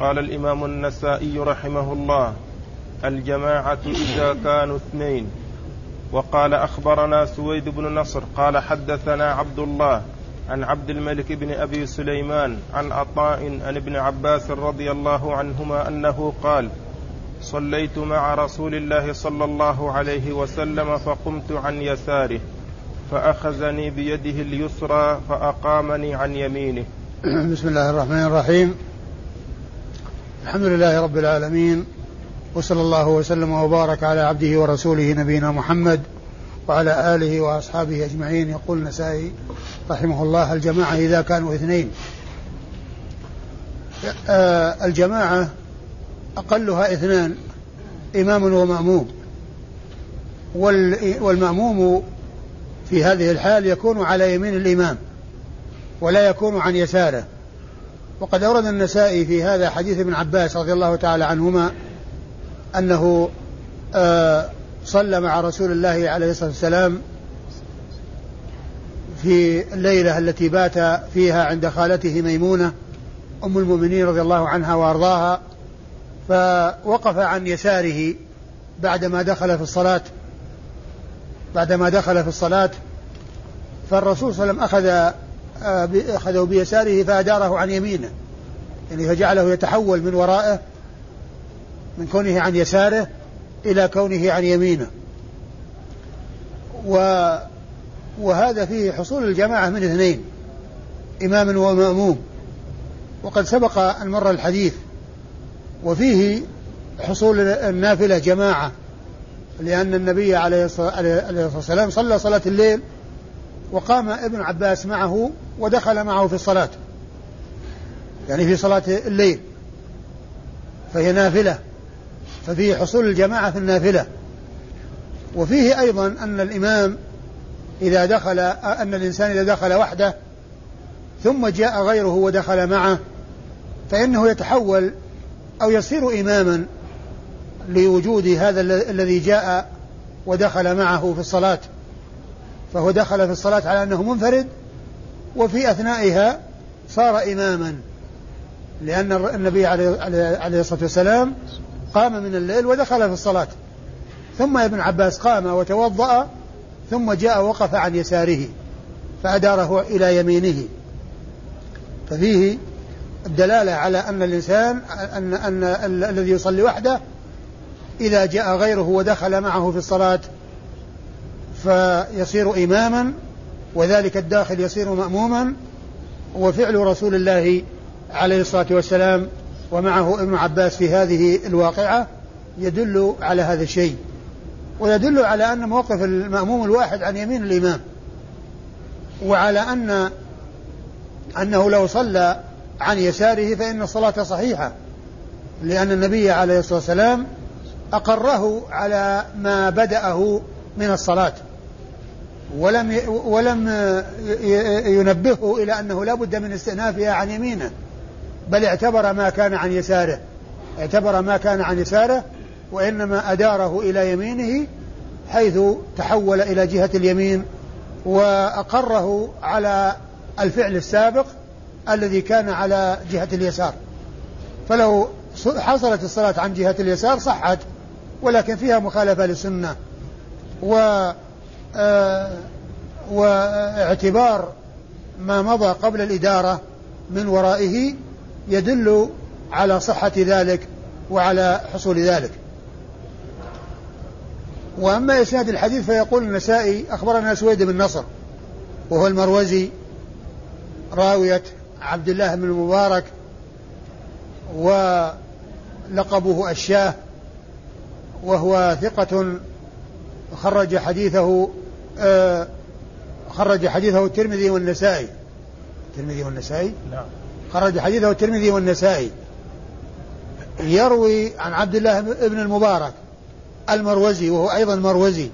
قال الإمام النسائي رحمه الله الجماعة إذا كانوا اثنين. وقال أخبرنا سويد بن نصر قال حدثنا عبد الله عن عبد الملك بن أبي سليمان عن عطاء عن ابن عباس رضي الله عنهما أنه قال صليت مع رسول الله صلى الله عليه وسلم فقمت عن يساره فأخذني بيده اليسرى فأقامني عن يمينه. بسم الله الرحمن الرحيم. الحمد لله رب العالمين وصلى الله وسلم وبارك على عبده ورسوله نبينا محمد وعلى آله وأصحابه أجمعين. يقول النسائي رحمه الله الجماعة إذا كانوا اثنين. آه، الجماعة أقلها اثنان إمام ومأموم. والمأموم في هذه الحال يكون على يمين الإمام ولا يكون عن يساره. وقد أورد النسائي في هذا حديث ابن عباس رضي الله تعالى عنهما أنه آه صلى مع رسول الله عليه الصلاة والسلام في الليلة التي بات فيها عند خالته ميمونة أم المؤمنين رضي الله عنها وأرضاها فوقف عن يساره بعدما دخل في الصلاة بعدما دخل في الصلاة فالرسول صلى الله عليه وسلم أخذ أخذه بيساره فأداره عن يمينه. يعني فجعله يتحول من ورائه من كونه عن يساره إلى كونه عن يمينه. و وهذا فيه حصول الجماعة من اثنين إمام ومأموم. وقد سبق أن مر الحديث وفيه حصول النافلة جماعة لأن النبي عليه الصلاة والسلام صلى صلاة الليل وقام ابن عباس معه ودخل معه في الصلاة. يعني في صلاة الليل. فهي نافلة. ففيه حصول الجماعة في النافلة. وفيه أيضا أن الإمام إذا دخل أن الإنسان إذا دخل وحده ثم جاء غيره ودخل معه فإنه يتحول أو يصير إماما لوجود هذا الذي جاء ودخل معه في الصلاة. فهو دخل في الصلاة على أنه منفرد وفي أثنائها صار إماما لأن النبي عليه الصلاة والسلام قام من الليل ودخل في الصلاة. ثم ابن عباس قام وتوضأ ثم جاء وقف عن يساره فأداره إلى يمينه. ففيه الدلالة على أن الإنسان أن, أن الذي يصلي وحده إذا جاء غيره ودخل معه في الصلاة فيصير إماما وذلك الداخل يصير مأموما وفعل رسول الله عليه الصلاة والسلام ومعه ابن عباس في هذه الواقعة يدل على هذا الشيء. ويدل على أن موقف المأموم الواحد عن يمين الإمام وعلى أن أنه لو صلى عن يساره فإن الصلاة صحيحة لأن النبي عليه الصلاة والسلام أقره على ما بدأه من الصلاة. ولم ولم ينبهه إلى أنه لا بد من استئنافها عن يمينه بل اعتبر ما كان عن يساره. اعتبر ما كان عن يساره وإنما أداره إلى يمينه حيث تحول إلى جهة اليمين وأقره على الفعل السابق الذي كان على جهة اليسار. فلو حصلت الصلاة عن جهة اليسار صحت ولكن فيها مخالفة للسنة. و آه، واعتبار ما مضى قبل الإدارة من ورائه يدل على صحة ذلك وعلى حصول ذلك. وأما إسناد الحديث فيقول النسائي أخبرنا سويد بن نصر وهو المروزي راوية عبد الله بن المبارك ولقبه الشاه وهو ثقة خرج حديثه آه خرج حديثه الترمذي والنسائي. الترمذي والنسائي؟ نعم خرج حديثه الترمذي والنسائي. يروي عن عبد الله بن المبارك المروزي وهو أيضا مروزي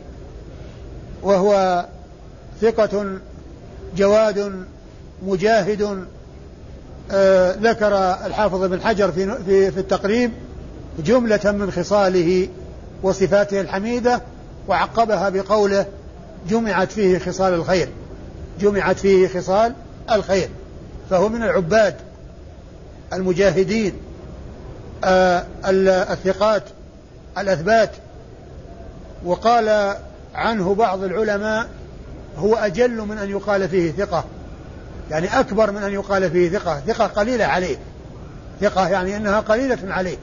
وهو ثقة جواد مجاهد آه ذكر الحافظ بن حجر في, في, في التقريب جملة من خصاله وصفاته الحميدة وعقبها بقوله جمعت فيه خصال الخير. جمعت فيه خصال الخير. فهو من العباد المجاهدين آه الثقات الأثبات. وقال عنه بعض العلماء هو أجل من أن يقال فيه ثقة. يعني أكبر من أن يقال فيه ثقة. ثقة قليلة عليه. ثقة يعني أنها قليلة عليه.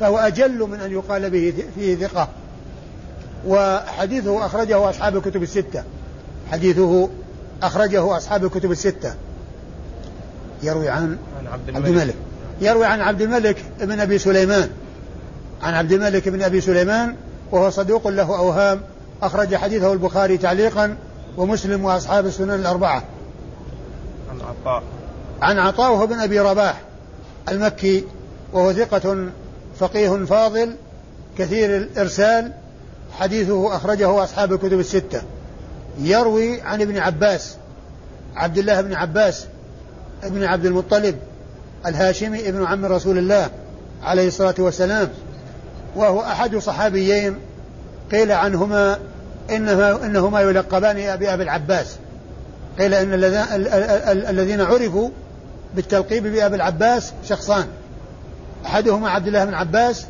فهو أجل من أن يقال به فيه ثقة. وحديثه أخرجه أصحاب الكتب الستة. حديثه أخرجه أصحاب الكتب الستة. يروي عن, عبد, الملك. عبد الملك. يروي عن عبد الملك بن أبي سليمان. عن عبد الملك بن أبي سليمان وهو صدوق له أوهام. أخرج حديثه البخاري تعليقا ومسلم وأصحاب السنن الأربعة. عن عطاء. عن عطاء وهو بن أبي رباح المكي وهو ثقة فقيه فاضل كثير الإرسال حديثه أخرجه أصحاب الكتب الستة. يروي عن ابن عباس عبد الله بن عباس ابن عبد المطلب الهاشمي ابن عم رسول الله عليه الصلاة والسلام وهو أحد صحابيين قيل عنهما إنهما, إنهما يلقبان بأبي العباس. قيل إن الذين عرفوا بالتلقيب بأبي العباس شخصان أحدهما عبد الله بن عباس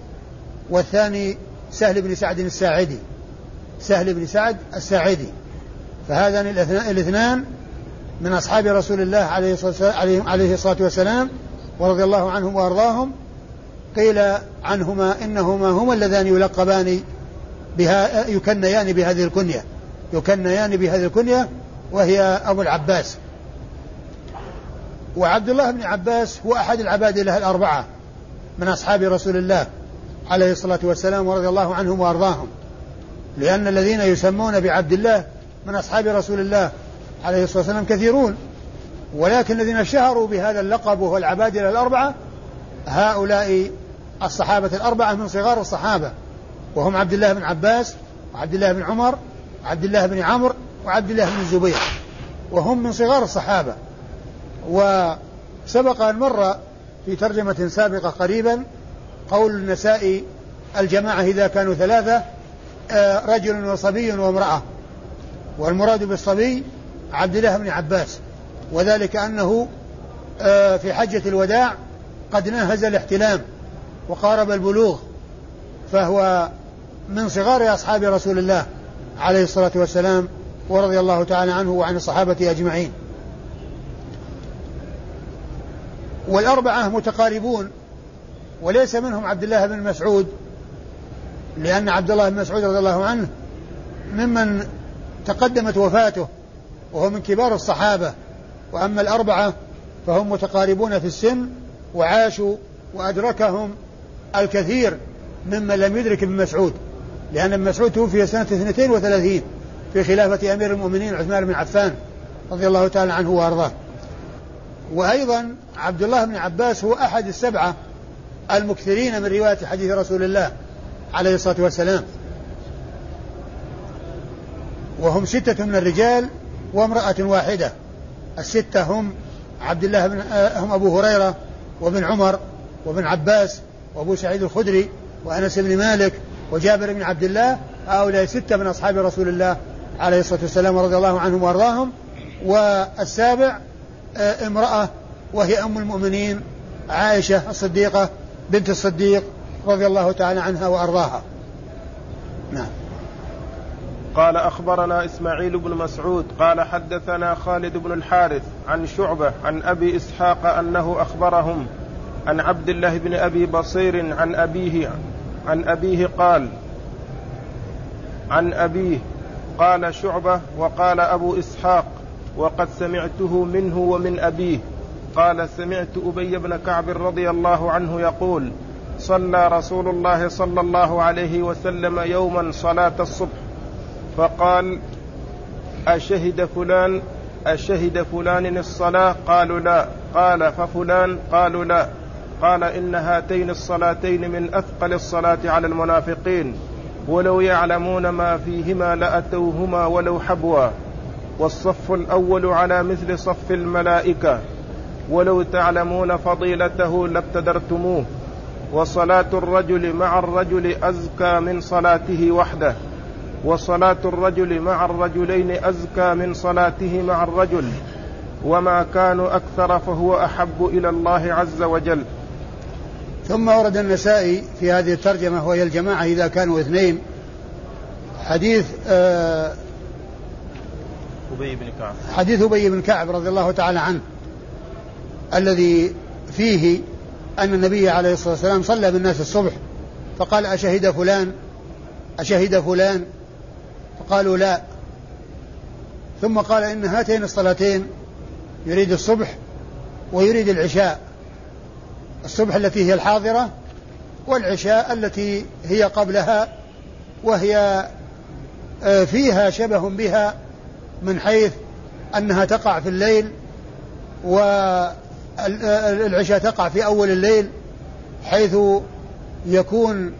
والثاني سهل بن سعد الساعدي. سهل بن سعد الساعدي. فهذان الاثنان من أصحاب رسول الله عليه الصلاة والسلام ورضي الله عنهم وأرضاهم. قيل عنهما إنهما هما اللذان يلقبان بها يكنيان بهذه الكنية. يكنيان بهذه الكنية وهي أبو العباس. وعبد الله بن عباس هو أحد العباد الأربعة من أصحاب رسول الله. عليه الصلاة والسلام ورضي الله عنهم وأرضاهم. لأن الذين يسمون بعبد الله من أصحاب رسول الله عليه الصلاة والسلام كثيرون. ولكن الذين اشتهروا بهذا اللقب وهو العبادلة الأربعة هؤلاء الصحابة الأربعة من صغار الصحابة. وهم عبد الله بن عباس وعبد الله بن عمر وعبد الله بن عمرو وعبد الله بن الزبير. وهم من صغار الصحابة. وسبق أن مر في ترجمة سابقة قريبا قول النسائي الجماعة إذا كانوا ثلاثة آه، رجل وصبي وامرأة. والمراد بالصبي عبد الله بن عباس. وذلك أنه آه، في حجة الوداع قد ناهز الاحتلام وقارب البلوغ فهو من صغار أصحاب رسول الله عليه الصلاة والسلام ورضي الله تعالى عنه وعن الصحابة أجمعين. والأربعة متقاربون وليس منهم عبد الله بن مسعود لأن عبد الله بن مسعود رضي الله عنه ممن تقدمت وفاته وهو من كبار الصحابة وأما الأربعة فهم متقاربون في السن وعاشوا وأدركهم الكثير ممن لم يدرك ابن مسعود لأن ابن مسعود توفي سنة 32 في خلافة أمير المؤمنين عثمان بن عفان رضي الله تعالى عنه وأرضاه. وأيضا عبد الله بن عباس هو أحد السبعة المكثرين من رواية حديث رسول الله عليه الصلاة والسلام. وهم ستة من الرجال وامرأة واحدة. الستة هم عبد الله بن هم أبو هريرة وابن عمر وابن عباس وأبو سعيد الخدري وأنس بن مالك وجابر بن عبد الله. هؤلاء ستة من أصحاب رسول الله عليه الصلاة والسلام ورضي الله عنهم وأرضاهم. والسابع آه، امرأة وهي أم المؤمنين عائشة الصديقة بنت الصديق رضي الله تعالى عنها وأرضاها. نعم. قال أخبرنا إسماعيل بن مسعود قال حدثنا خالد بن الحارث عن شعبة عن أبي إسحاق أنه أخبرهم عن عبد الله بن أبي بصير عن أبيه عن أبيه قال عن أبيه قال شعبة وقال أبو إسحاق وقد سمعته منه ومن أبيه قال سمعت أبي بن كعب رضي الله عنه يقول صلى رسول الله صلى الله عليه وسلم يوما صلاة الصبح فقال أشهد فلان أشهد فلان الصلاة؟ قالوا لا. قال ففلان؟ قالوا لا. قال إن هاتين الصلاتين من أثقل الصلاة على المنافقين ولو يعلمون ما فيهما لأتوهما ولو حبوا. والصف الأول على مثل صف الملائكة. ولو تعلمون فضيلته لابتدرتموه. وصلاة الرجل مع الرجل أزكى من صلاته وحده. وصلاة الرجل مع الرجلين أزكى من صلاته مع الرجل. وما كانوا أكثر فهو أحب إلى الله عز وجل. ثم ورد النسائي في هذه الترجمة وهي الجماعة إذا كانوا اثنين حديث آه أبي بن كعب. حديث أبي بن كعب رضي الله تعالى عنه. الذي فيه أن النبي عليه الصلاة والسلام صلى بالناس الصبح فقال أشهد فلان؟ أشهد فلان؟ فقالوا لا. ثم قال إن هاتين الصلاتين يريد الصبح ويريد العشاء الصبح التي هي الحاضرة والعشاء التي هي قبلها وهي آه، فيها شبه بها من حيث أنها تقع في الليل والعشاء تقع في أول الليل حيث يكون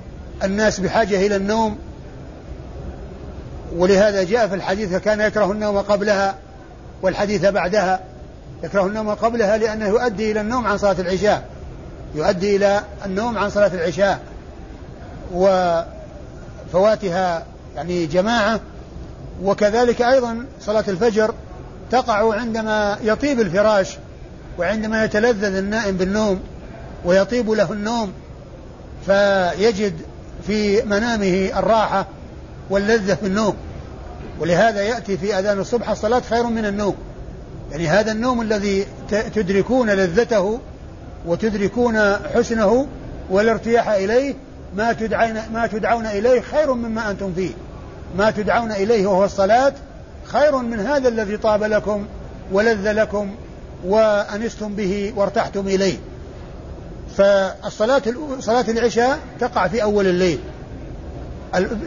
الناس بحاجة إلى النوم. ولهذا جاء في الحديث كان يكره النوم قبلها والحديث بعدها يكره النوم قبلها لأنه يؤدي إلى النوم عن صلاة العشاء يؤدي إلى النوم عن صلاة العشاء. وفواتها يعني جماعة وكذلك أيضا صلاة الفجر تقع عندما يطيب الفراش. وعندما يتلذذ النائم بالنوم ويطيب له النوم فيجد في منامه الراحة واللذة في النوم. ولهذا يأتي في أذان الصبح الصلاة خير من النوم. يعني هذا النوم الذي تدركون لذته وتدركون حسنه والارتياح إليه ما تدعون ما تدعون إليه خير مما أنتم فيه. ما تدعون إليه وهو الصلاة خير من هذا الذي طاب لكم ولذ لكم وأنستم به وارتحتم إليه. فالصلاة صلاة العشاء تقع في أول الليل.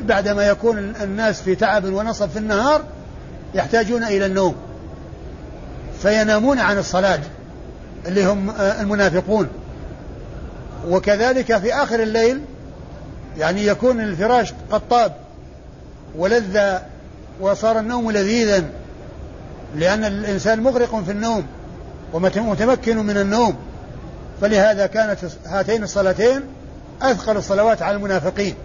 بعدما يكون الناس في تعب ونصب في النهار يحتاجون إلى النوم. فينامون عن الصلاة اللي هم آه، المنافقون. وكذلك في آخر الليل يعني يكون الفراش قد طاب ولذ وصار النوم لذيذا لأن الإنسان مغرق في النوم. ومتمكن من النوم. فلهذا كانت هاتين الصلاتين أثقل الصلوات على المنافقين.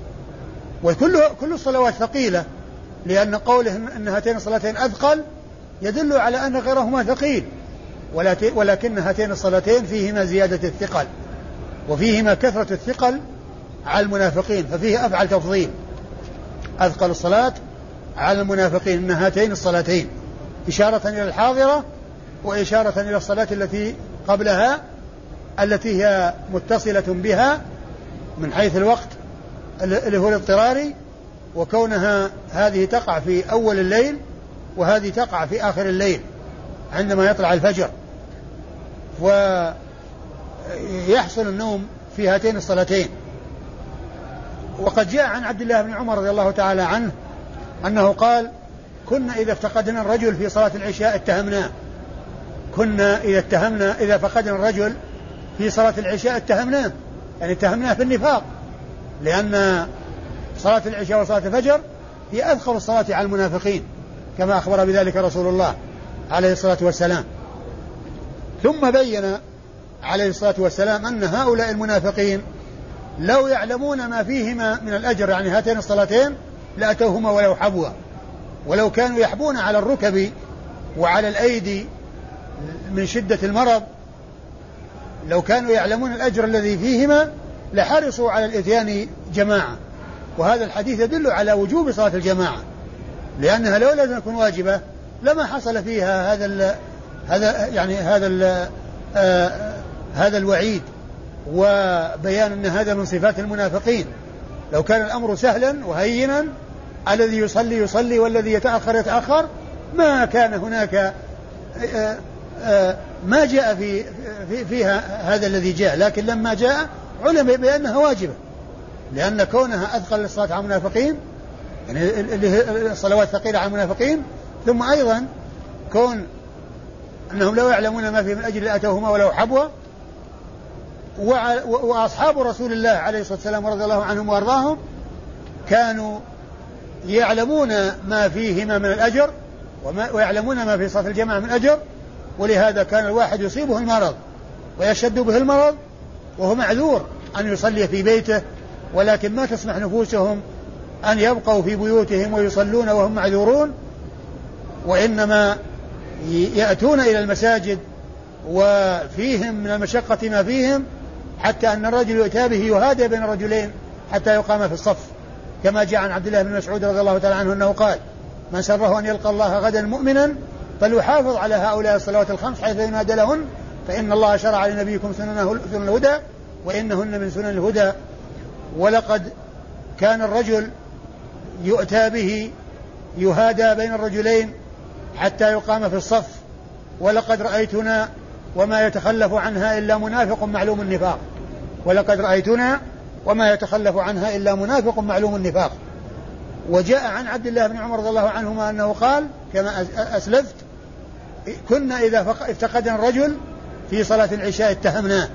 وكل كل الصلوات ثقيلة لأن قوله أن هاتين الصلاتين أثقل يدل على أن غيرهما ثقيل. ولكن هاتين الصلاتين فيهما زيادة الثقل وفيهما كثرة الثقل على المنافقين ففيه أفعل تفضيل. أثقل الصلاة على المنافقين أن هاتين الصلاتين. إشارة إلى الحاضرة وإشارة إلى الصلاة التي قبلها التي هي متصلة بها من حيث الوقت اللي هو الاضطراري وكونها هذه تقع في أول الليل وهذه تقع في آخر الليل عندما يطلع الفجر. ويحصل النوم في هاتين الصلاتين. وقد جاء عن عبد الله بن عمر رضي الله تعالى عنه أنه قال كنا إذا افتقدنا الرجل في صلاة العشاء اتهمناه. كنا إذا اتهمنا إذا فقدنا الرجل في صلاة العشاء اتهمناه. يعني اتهمناه في النفاق. لأن صلاة العشاء وصلاة الفجر هي أذخر الصلاة على المنافقين كما أخبر بذلك رسول الله عليه الصلاة والسلام. ثم بين عليه الصلاة والسلام أن هؤلاء المنافقين لو يعلمون ما فيهما من الأجر يعني هاتين الصلاتين لأتوهما ولو حبوا ولو كانوا يحبون على الركب وعلى الأيدي من شدة المرض. لو كانوا يعلمون الأجر الذي فيهما لحرصوا على الإتيان جماعة. وهذا الحديث يدل على وجوب صلاة الجماعة. لأنها لو لم تكن واجبة لما حصل فيها هذا ال هذا يعني هذا ال آه هذا الوعيد وبيان أن هذا من صفات المنافقين. لو كان الأمر سهلا وهينا الذي يصلي يصلي والذي يتأخر يتأخر ما كان هناك آه ما جاء في, في فيها هذا الذي جاء لكن لما جاء علم بأنها واجبة لأن كونها أثقل للصلاة على المنافقين يعني الصلوات ثقيلة على المنافقين ثم أيضا كون أنهم لو يعلمون ما فيه من أجل لأتوهما ولو حبوا وأصحاب رسول الله عليه الصلاة والسلام رضي الله عنهم وأرضاهم كانوا يعلمون ما فيهما من الأجر وما ويعلمون ما في صف الجماعة من أجر ولهذا كان الواحد يصيبه المرض ويشد به المرض وهو معذور أن يصلي في بيته ولكن ما تسمح نفوسهم أن يبقوا في بيوتهم ويصلون وهم معذورون وإنما يأتون إلى المساجد وفيهم من المشقة ما فيهم حتى أن الرجل يؤتى به يهادى بين الرجلين حتى يقام في الصف. كما جاء عن عبد الله بن مسعود رضي الله تعالى عنه أنه قال من سره أن يلقى الله غدا مؤمنا فليحافظ على هؤلاء الصلوات الخمس حيث ينادى لهن فإن الله شرع لنبيكم سنن الهدى وإنهن من سنن الهدى. ولقد كان الرجل يؤتى به يهادى بين الرجلين حتى يقام في الصف. ولقد رأيتنا وما يتخلف عنها إلا منافق معلوم النفاق. ولقد رأيتنا وما يتخلف عنها إلا منافق معلوم النفاق. وجاء عن عبد الله بن عمر رضي الله عنهما أنه قال كما أسلفت كنا إذا افتقدنا الرجل في صلاة العشاء اتهمناه.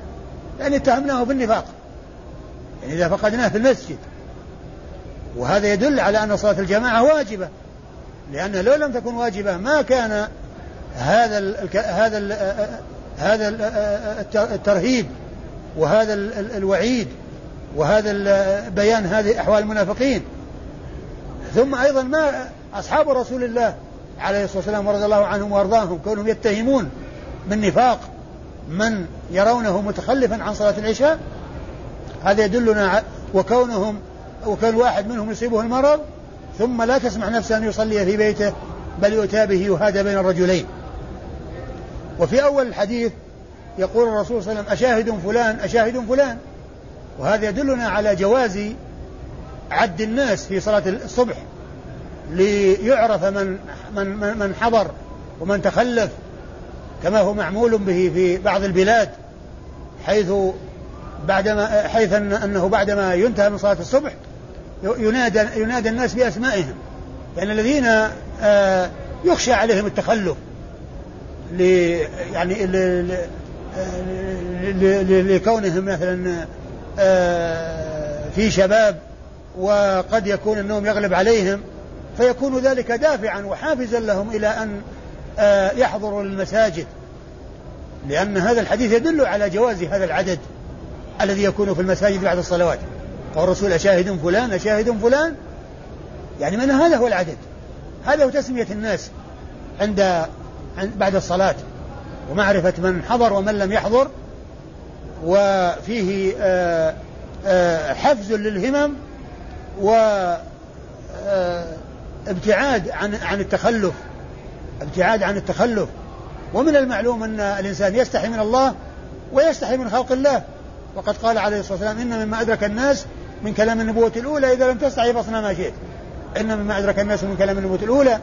يعني اتهمناه بالنفاق. يعني إذا فقدناه في المسجد. وهذا يدل على أن صلاة الجماعة واجبة. لأن لو لم تكن واجبة ما كان هذا ال هذا ال هذا الترهيب وهذا الوعيد وهذا بيان هذه أحوال المنافقين. ثم أيضا ما أصحاب رسول الله عليه الصلاة والسلام ورضي الله عنهم وأرضاهم كونهم يتهمون بالنفاق من يرونه متخلفا عن صلاة العشاء هذا يدلنا وكونهم وكان واحد منهم يصيبه المرض ثم لا تسمح نفسه أن يصلي في بيته بل يؤتى به يهادى بين الرجلين. وفي أول الحديث يقول الرسول صلى الله عليه وسلم أشاهد فلان أشاهد فلان. وهذا يدلنا على جواز عد الناس في صلاة الصبح. ليعرف من من من حضر ومن تخلف كما هو معمول به في بعض البلاد حيث بعدما حيث أنه بعدما ينتهى من صلاة الصبح ينادى ينادى الناس بأسمائهم. يعني الذين آه، يخشى عليهم التخلف يعني لكونهم مثلا آه، في شباب وقد يكون النوم يغلب عليهم. فيكون ذلك دافعا وحافزا لهم إلى أن آه، يحضروا المساجد. لأن هذا الحديث يدل على جواز هذا العدد الذي يكون في المساجد بعد الصلوات. قال الرسول أشاهد فلان أشاهد فلان. يعني من هذا هو العدد. هذا هو تسمية الناس عند بعد الصلاة. ومعرفة من حضر ومن لم يحضر. وفيه آه، آه، حفز للهمم. وابتعاد آه، عن عن التخلف ابتعاد عن التخلف. ومن المعلوم أن الإنسان يستحي من الله ويستحي من خلق الله. وقد قال عليه الصلاة والسلام إن مما أدرك الناس من كلام النبوة الأولى إذا لم تستحي فاصنع ما شئت. إن مما أدرك الناس من كلام النبوة الأولى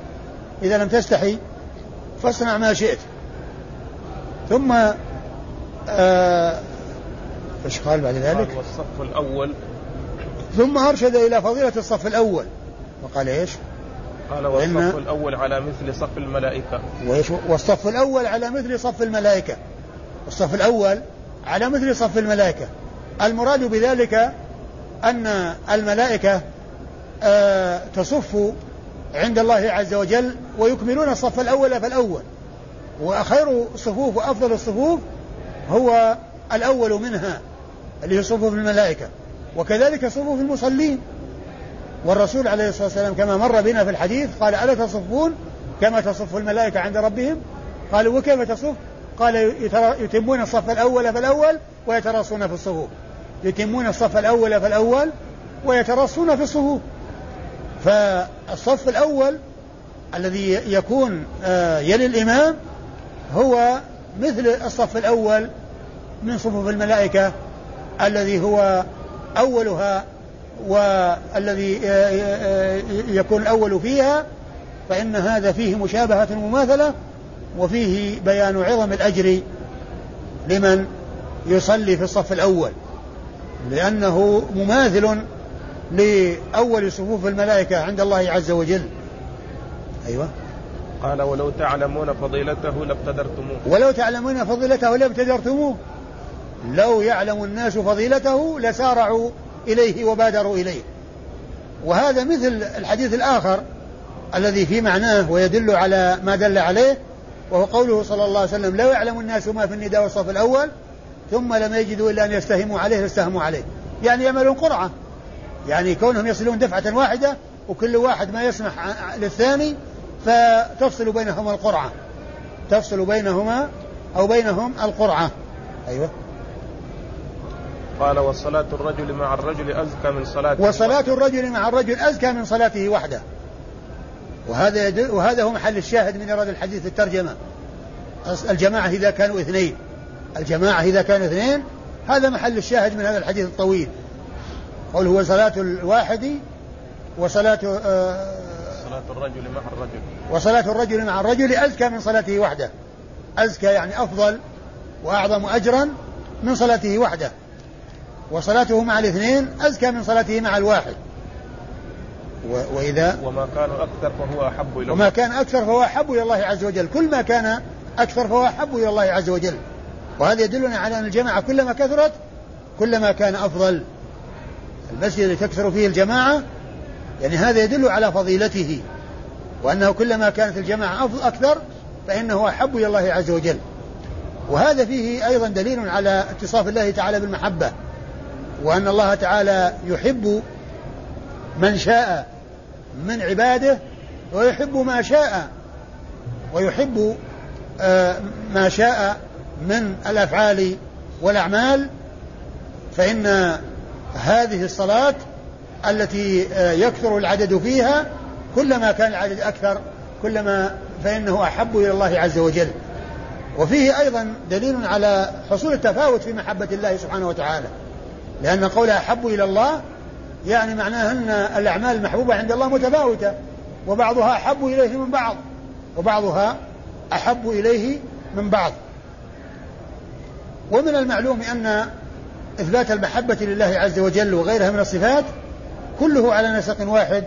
إذا لم تستحي فاصنع ما شئت. ثم آه إيش قال بعد ذلك؟ قال والصف الأول. ثم أرشد إلى فضيلة الصف الأول. وقال إيش؟ قال والصف الأول على مثل صف الملائكة. وإيش والصف الأول على مثل صف الملائكة. الصف الأول على مثل صف الملائكة. المراد بذلك أن الملائكة آه تصف عند الله عز وجل ويكملون الصف الأول فالأول. وخير الصفوف وأفضل الصفوف هو الأول منها اللي هي صفوف الملائكة. وكذلك صفوف المصلين. والرسول عليه الصلاة والسلام كما مر بنا في الحديث قال ألا تصفون؟ كما تصف الملائكة عند ربهم. قالوا وكيف تصف؟ قال يتمون الصف الأول فالأول ويتراصون في الصفوف. يتمون الصف الأول فالأول ويترصون في الصفوف. فالصف الأول الذي يكون آه، يلي الإمام هو مثل الصف الأول من صفوف الملائكة الذي هو أولها والذي يكون الأول فيها فإن هذا فيه مشابهة مماثلة وفيه بيان عظم الأجر لمن يصلي في الصف الأول. لأنه مماثل لأول صفوف الملائكة عند الله عز وجل. أيوة. قال ولو تعلمون فضيلته لابتدرتموه. ولو تعلمون فضيلته لابتدرتموه. لو يعلم الناس فضيلته لسارعوا إليه وبادروا إليه. وهذا مثل الحديث الآخر الذي في معناه ويدل على ما دل عليه وهو قوله صلى الله عليه وسلم لو يعلم الناس ما في النداء والصف الأول ثم لم يجدوا إلا أن يستهموا عليه لاستهموا عليه. يعني يعملون قرعة. يعني كونهم يصلون دفعة واحدة وكل واحد ما يسمح للثاني فتفصل بينهما القرعة. تفصل بينهما أو بينهم القرعة. أيوة. قال وصلاة الرجل مع الرجل أزكى من صلاته وصلاة الرجل مع الرجل أزكى من صلاته وحده. وهذا يدل وهذا هو محل الشاهد من إيراد الحديث الترجمة. الجماعة إذا كانوا اثنين. الجماعة إذا كانوا اثنين هذا محل الشاهد من هذا الحديث الطويل. قول هو صلاة الواحد وصلاة آه صلاة الرجل مع الرجل. وصلاة الرجل مع الرجل أزكى من صلاته وحده. أزكى يعني أفضل وأعظم أجرا من صلاته وحده. وصلاته مع الاثنين أزكى من صلاته مع الواحد. وإذا وما كان أكثر فهو أحب إلى الله. وما كان أكثر فهو أحب إلى الله عز وجل. كل ما كان أكثر فهو أحب إلى الله عز وجل. وهذا يدلنا على أن الجماعة كلما كثرت كلما كان أفضل المسجد الذي تكثر فيه الجماعة يعني هذا يدل على فضيلته. وأنه كلما كانت الجماعة أكثر فإنه أحب إلى الله عز وجل. وهذا فيه أيضا دليل على اتصاف الله تعالى بالمحبة. وأن الله تعالى يحب من شاء من عباده ويحب ما شاء ويحب آه، ما شاء من الأفعال والأعمال فإن هذه الصلاة التي آه، يكثر العدد فيها كلما كان العدد أكثر كلما فإنه أحب إلى الله عز وجل. وفيه أيضا دليل على حصول التفاوت في محبة الله سبحانه وتعالى. لأن قول أحب إلى الله يعني معناه أن الأعمال المحبوبة عند الله متفاوتة وبعضها أحب إليه من بعض وبعضها أحب إليه من بعض. ومن المعلوم أن إثبات المحبة لله عز وجل وغيرها من الصفات كله على نسق واحد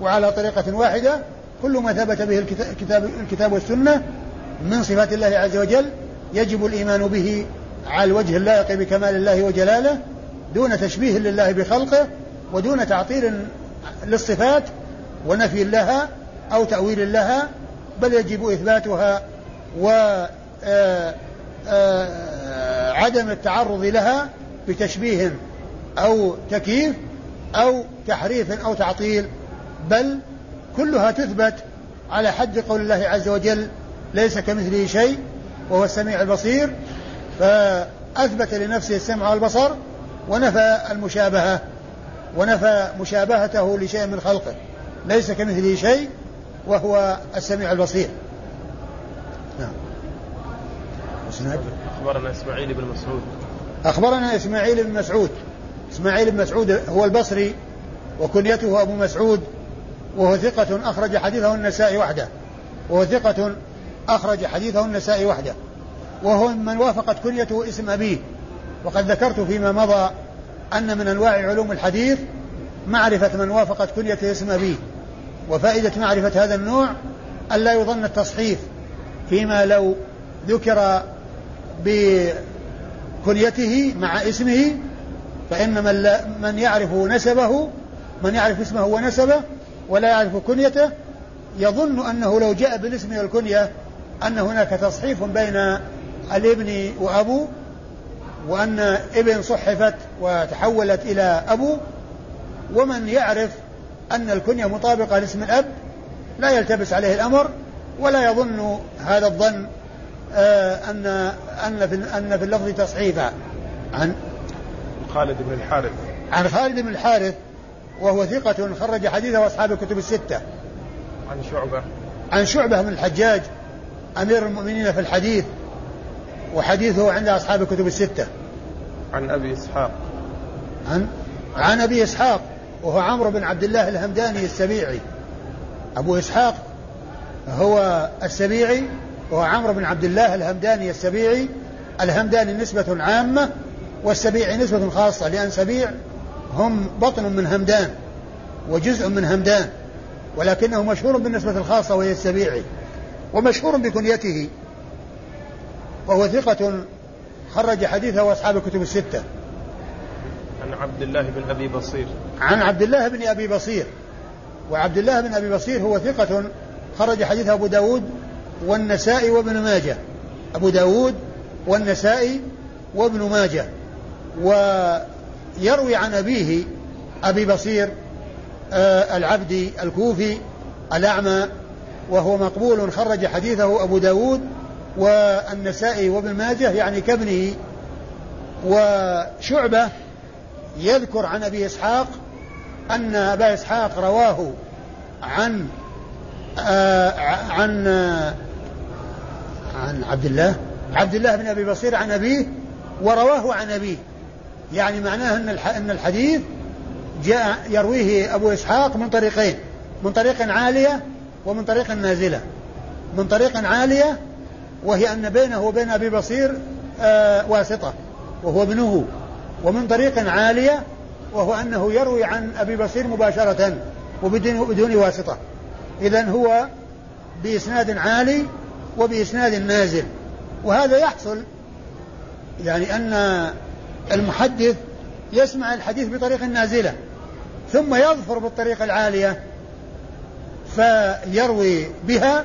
وعلى طريقة واحدة كل ما ثبت به الكتاب, الكتاب والسنة من صفات الله عز وجل يجب الإيمان به على الوجه اللائق بكمال الله وجلاله دون تشبيه لله بخلقه ودون تعطيل للصفات ونفي لها أو تأويل لها بل يجب إثباتها و آه، آه، التعرض لها بتشبيه أو تكييف أو تحريف أو تعطيل بل كلها تثبت على حد قول الله عز وجل ليس كمثله شيء وهو السميع البصير. فأثبت لنفسه السمع والبصر ونفى المشابهة ونفى مشابهته لشيء من خلقه ليس كمثله شيء وهو السميع البصير. نعم. أخبرنا إسماعيل بن مسعود. أخبرنا إسماعيل بن مسعود. إسماعيل بن مسعود هو البصري وكنيته أبو مسعود وهو ثقة أخرج حديثه النساء وحده. وهو ثقة أخرج حديثه النساء وحده. وهو من وافقت كنيته اسم أبيه. وقد ذكرت فيما مضى أن من أنواع علوم الحديث معرفة من وافقت كنية اسم أبيه وفائدة معرفة هذا النوع ألا يظن التصحيف فيما لو ذكر بكنيته مع اسمه فإن من, من يعرف نسبه من يعرف اسمه ونسبه ولا يعرف كنيته يظن أنه لو جاء بالاسم والكنية أن هناك تصحيف بين الابن وأبو وأن ابن صحفت وتحولت إلى أبو ومن يعرف أن الكنية مطابقة لاسم الأب لا يلتبس عليه الأمر ولا يظن هذا الظن آه أن أن في أن في اللفظ تصحيفا. عن؟ خالد بن الحارث. عن خالد بن الحارث وهو ثقة خرج حديثه أصحاب الكتب الستة. عن شعبة. عن شعبة بن الحجاج أمير المؤمنين في الحديث. وحديثه عند أصحاب الكتب الستة. عن أبي إسحاق. عن عن أبي إسحاق وهو عمرو بن عبد الله الهمداني السبيعي أبو إسحاق هو السبيعي وهو عمرو بن عبد الله الهمداني السبيعي الهمداني نسبة عامة والسبيعي نسبة خاصة لأن سبيع هم بطن من همدان وجزء من همدان ولكنه مشهور بالنسبة الخاصة وهي السبيعي ومشهور بكنيته. وهو ثقة خرج حديثه أصحاب الكتب الستة. عن عبد الله بن أبي بصير. عن عبد الله بن أبي بصير. وعبد الله بن أبي بصير هو ثقة خرج حديث أبو داود والنسائي وابن ماجه. أبو داود والنسائي وابن ماجه. ويروي عن أبيه أبي بصير آه العبدي الكوفي الأعمى وهو مقبول خرج حديثه أبو داود والنسائي وابن ماجه يعني كابنه وشعبة يذكر عن أبي إسحاق أن أبا إسحاق رواه عن آه عن آه عن عبد الله عبد الله بن أبي بصير عن أبيه ورواه عن أبيه. يعني معناه أن أن الحديث جاء يرويه أبو إسحاق من طريقين من طريق عالية ومن طريق نازلة. من طريق عالية وهي أن بينه وبين أبي بصير آه واسطة وهو ابنه ومن طريق عالية وهو أنه يروي عن أبي بصير مباشرة وبدون بدون واسطة. إذا هو بإسناد عالي وبإسناد نازل. وهذا يحصل يعني أن المحدث يسمع الحديث بطريق نازلة ثم يظفر بالطريقة العالية فيروي بها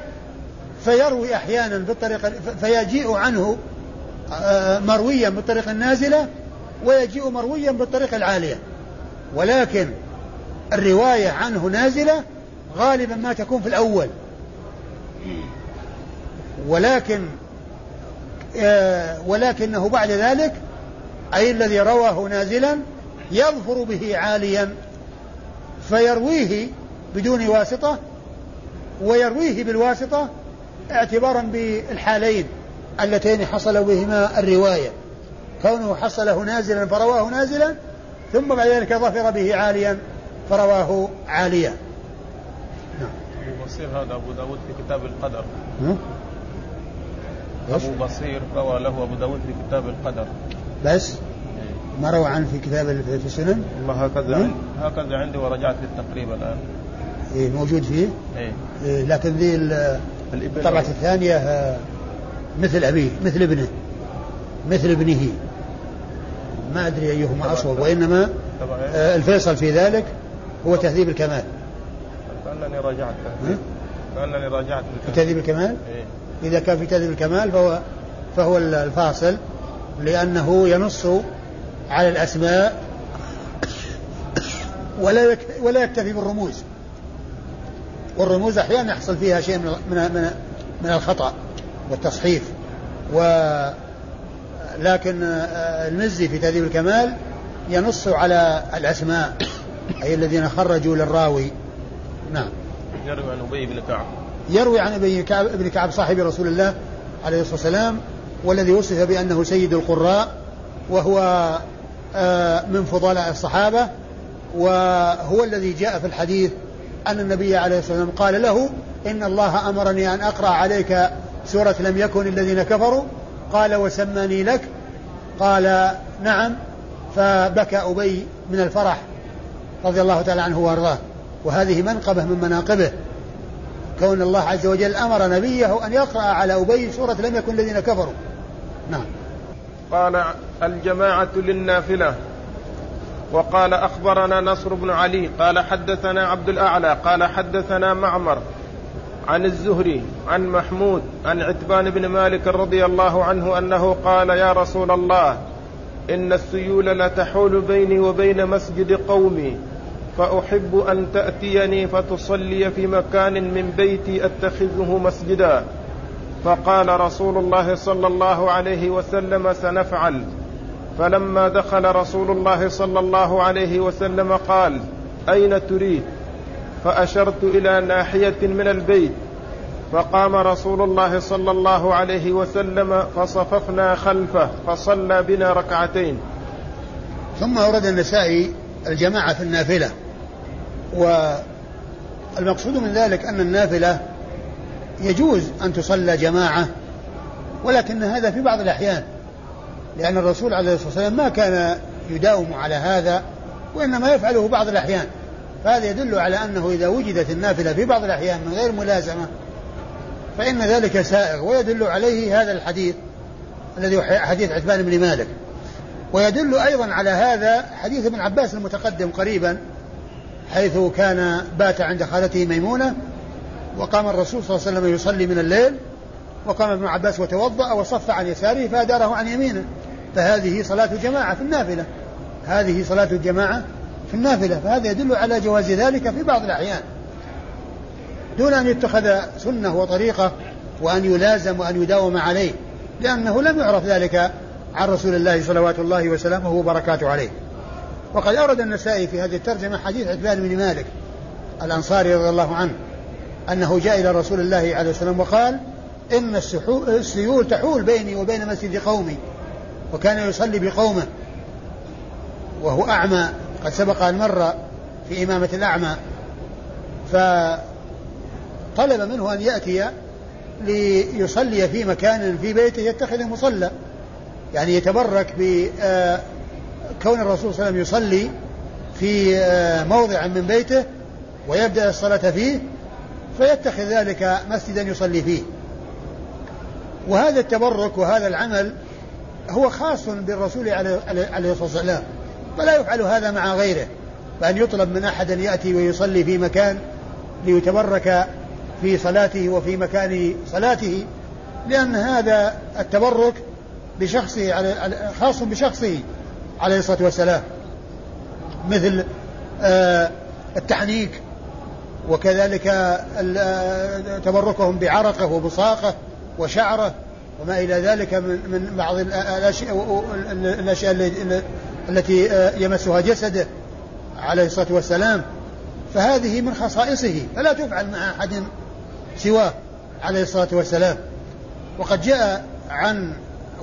فيروي أحيانا بالطريقة فيجيء عنه آه، مرويا بالطريقة النازلة ويجيء مرويا بالطريقة العالية. ولكن الرواية عنه نازلة غالبا ما تكون في الأول. ولكن آه، ولكنه بعد ذلك أي الذي رواه نازلا يظفر به عاليا. فيرويه بدون واسطة ويرويه بالواسطة اعتبارا بالحالين اللتين حصل بهما الرواية. كونه حصله نازلا فرواه نازلا ثم بعد ذلك ظفر به عاليا فرواه عاليا. نعم. أبو بصير هذا أبو داود في كتاب القدر. أبو بصير روى له أبو داود في كتاب القدر. بس؟ ما روى عنه في كتاب في السنن؟ والله هكذا. عندي هكذا عندي ورجعت للتقريب الآن. إيه موجود فيه؟ إيه, إيه لكن ذي الطبعة الثانية آه، مثل أبيه مثل ابنه مثل ابنه. ما أدري أيهما أصوب وإنما آه الفيصل في ذلك هو تهذيب الكمال. كأنني راجعت. كأنني راجعت في تهذيب الكمال؟ إيه؟ إذا كان في تهذيب الكمال فهو فهو الفاصل لأنه ينص على الأسماء ولا ولا يكتفي بالرموز. والرموز أحيانا يحصل فيها شيء من من من الخطأ والتصحيف. و لكن آه، المزي في تهذيب الكمال ينص على الأسماء أي الذين خرجوا للراوي. نعم. يروي عن أبي بن كعب. يروي عن أبي كعب بن كعب صاحب رسول الله عليه الصلاة والسلام والذي وصف بأنه سيد القراء وهو آه، من فضلاء الصحابة وهو الذي جاء في الحديث أن النبي عليه الصلاة والسلام قال له إن الله أمرني أن أقرأ عليك سورة لم يكن الذين كفروا. قال وسماني لك. قال نعم. فبكى أبي من الفرح رضي الله تعالى عنه وأرضاه. وهذه منقبة من مناقبه. كون الله عز وجل أمر نبيه أن يقرأ على أبي سورة لم يكن الذين كفروا. نعم. قال الجماعة للنافلة. وقال أخبرنا نصر بن علي قال حدثنا عبد الأعلى قال حدثنا معمر عن الزهري عن محمود عن عتبان بن مالك رضي الله عنه أنه قال يا رسول الله إن السيول لتحول بيني وبين مسجد قومي فأحب أن تأتيني فتصلي في مكان من بيتي أتخذه مسجدا فقال رسول الله صلى الله عليه وسلم سنفعل فلما دخل رسول الله صلى الله عليه وسلم قال أين تريد? فأشرت إلى ناحية من البيت. فقام رسول الله صلى الله عليه وسلم فصففنا خلفه فصلى بنا ركعتين. ثم ورد النسائي الجماعة في النافلة. والمقصود من ذلك أن النافلة يجوز أن تصلى جماعة ولكن هذا في بعض الأحيان. لأن الرسول عليه الصلاة والسلام ما كان يداوم على هذا وإنما يفعله بعض الأحيان. فهذا يدل على أنه إذا وجدت النافلة في بعض الأحيان من غير ملازمة فإن ذلك سائغ ويدل عليه هذا الحديث الذي حديث عثمان بن مالك. ويدل أيضا على هذا حديث ابن عباس المتقدم قريبا حيث كان بات عند خالته ميمونة وقام الرسول صلى الله عليه وسلم يصلي من الليل وقام ابن عباس وتوضأ وصف عن يساره فأداره عن يمينه. فهذه صلاة جماعة في النافلة. هذه صلاة الجماعة في النافلة. فهذا يدل على جواز ذلك في بعض الأحيان. دون أن يتخذ سنة وطريقة وأن يلازم وأن يداوم عليه لأنه لم يعرف ذلك عن رسول الله صلوات الله وسلامه وبركاته عليه. وقد أورد النسائي في هذه الترجمة حديث عتبان بن مالك الأنصاري رضي الله عنه أنه جاء إلى رسول الله عليه وسلم وقال إن السيول تحول بيني وبين مسجد قومي. وكان يصلي بقومه. وهو أعمى قد سبق أن مر في إمامة الأعمى. فطلب منه أن يأتي ليصلي في مكان في بيته يتخذ مصلى. يعني يتبرك بكون آه، الرسول صلى الله عليه وسلم يصلي في آه، موضع من بيته ويبدأ الصلاة فيه فيتخذ ذلك مسجدا يصلي فيه. وهذا التبرك وهذا العمل هو خاص بالرسول عليه الصلاة والسلام. فلا يفعل هذا مع غيره. بأن يطلب من أحد أن يأتي ويصلي في مكان ليتبرك في صلاته وفي مكان صلاته لأن هذا التبرك بشخصه خاص بشخصه عليه الصلاة والسلام. مثل آه، التحنيك وكذلك آه، تبركهم بعرقه وبصاقه وشعره وما إلى ذلك من بعض الأشياء التي آه، يمسها جسده عليه الصلاة والسلام. فهذه من خصائصه فلا تفعل مع أحد سواه عليه الصلاة والسلام. وقد جاء عن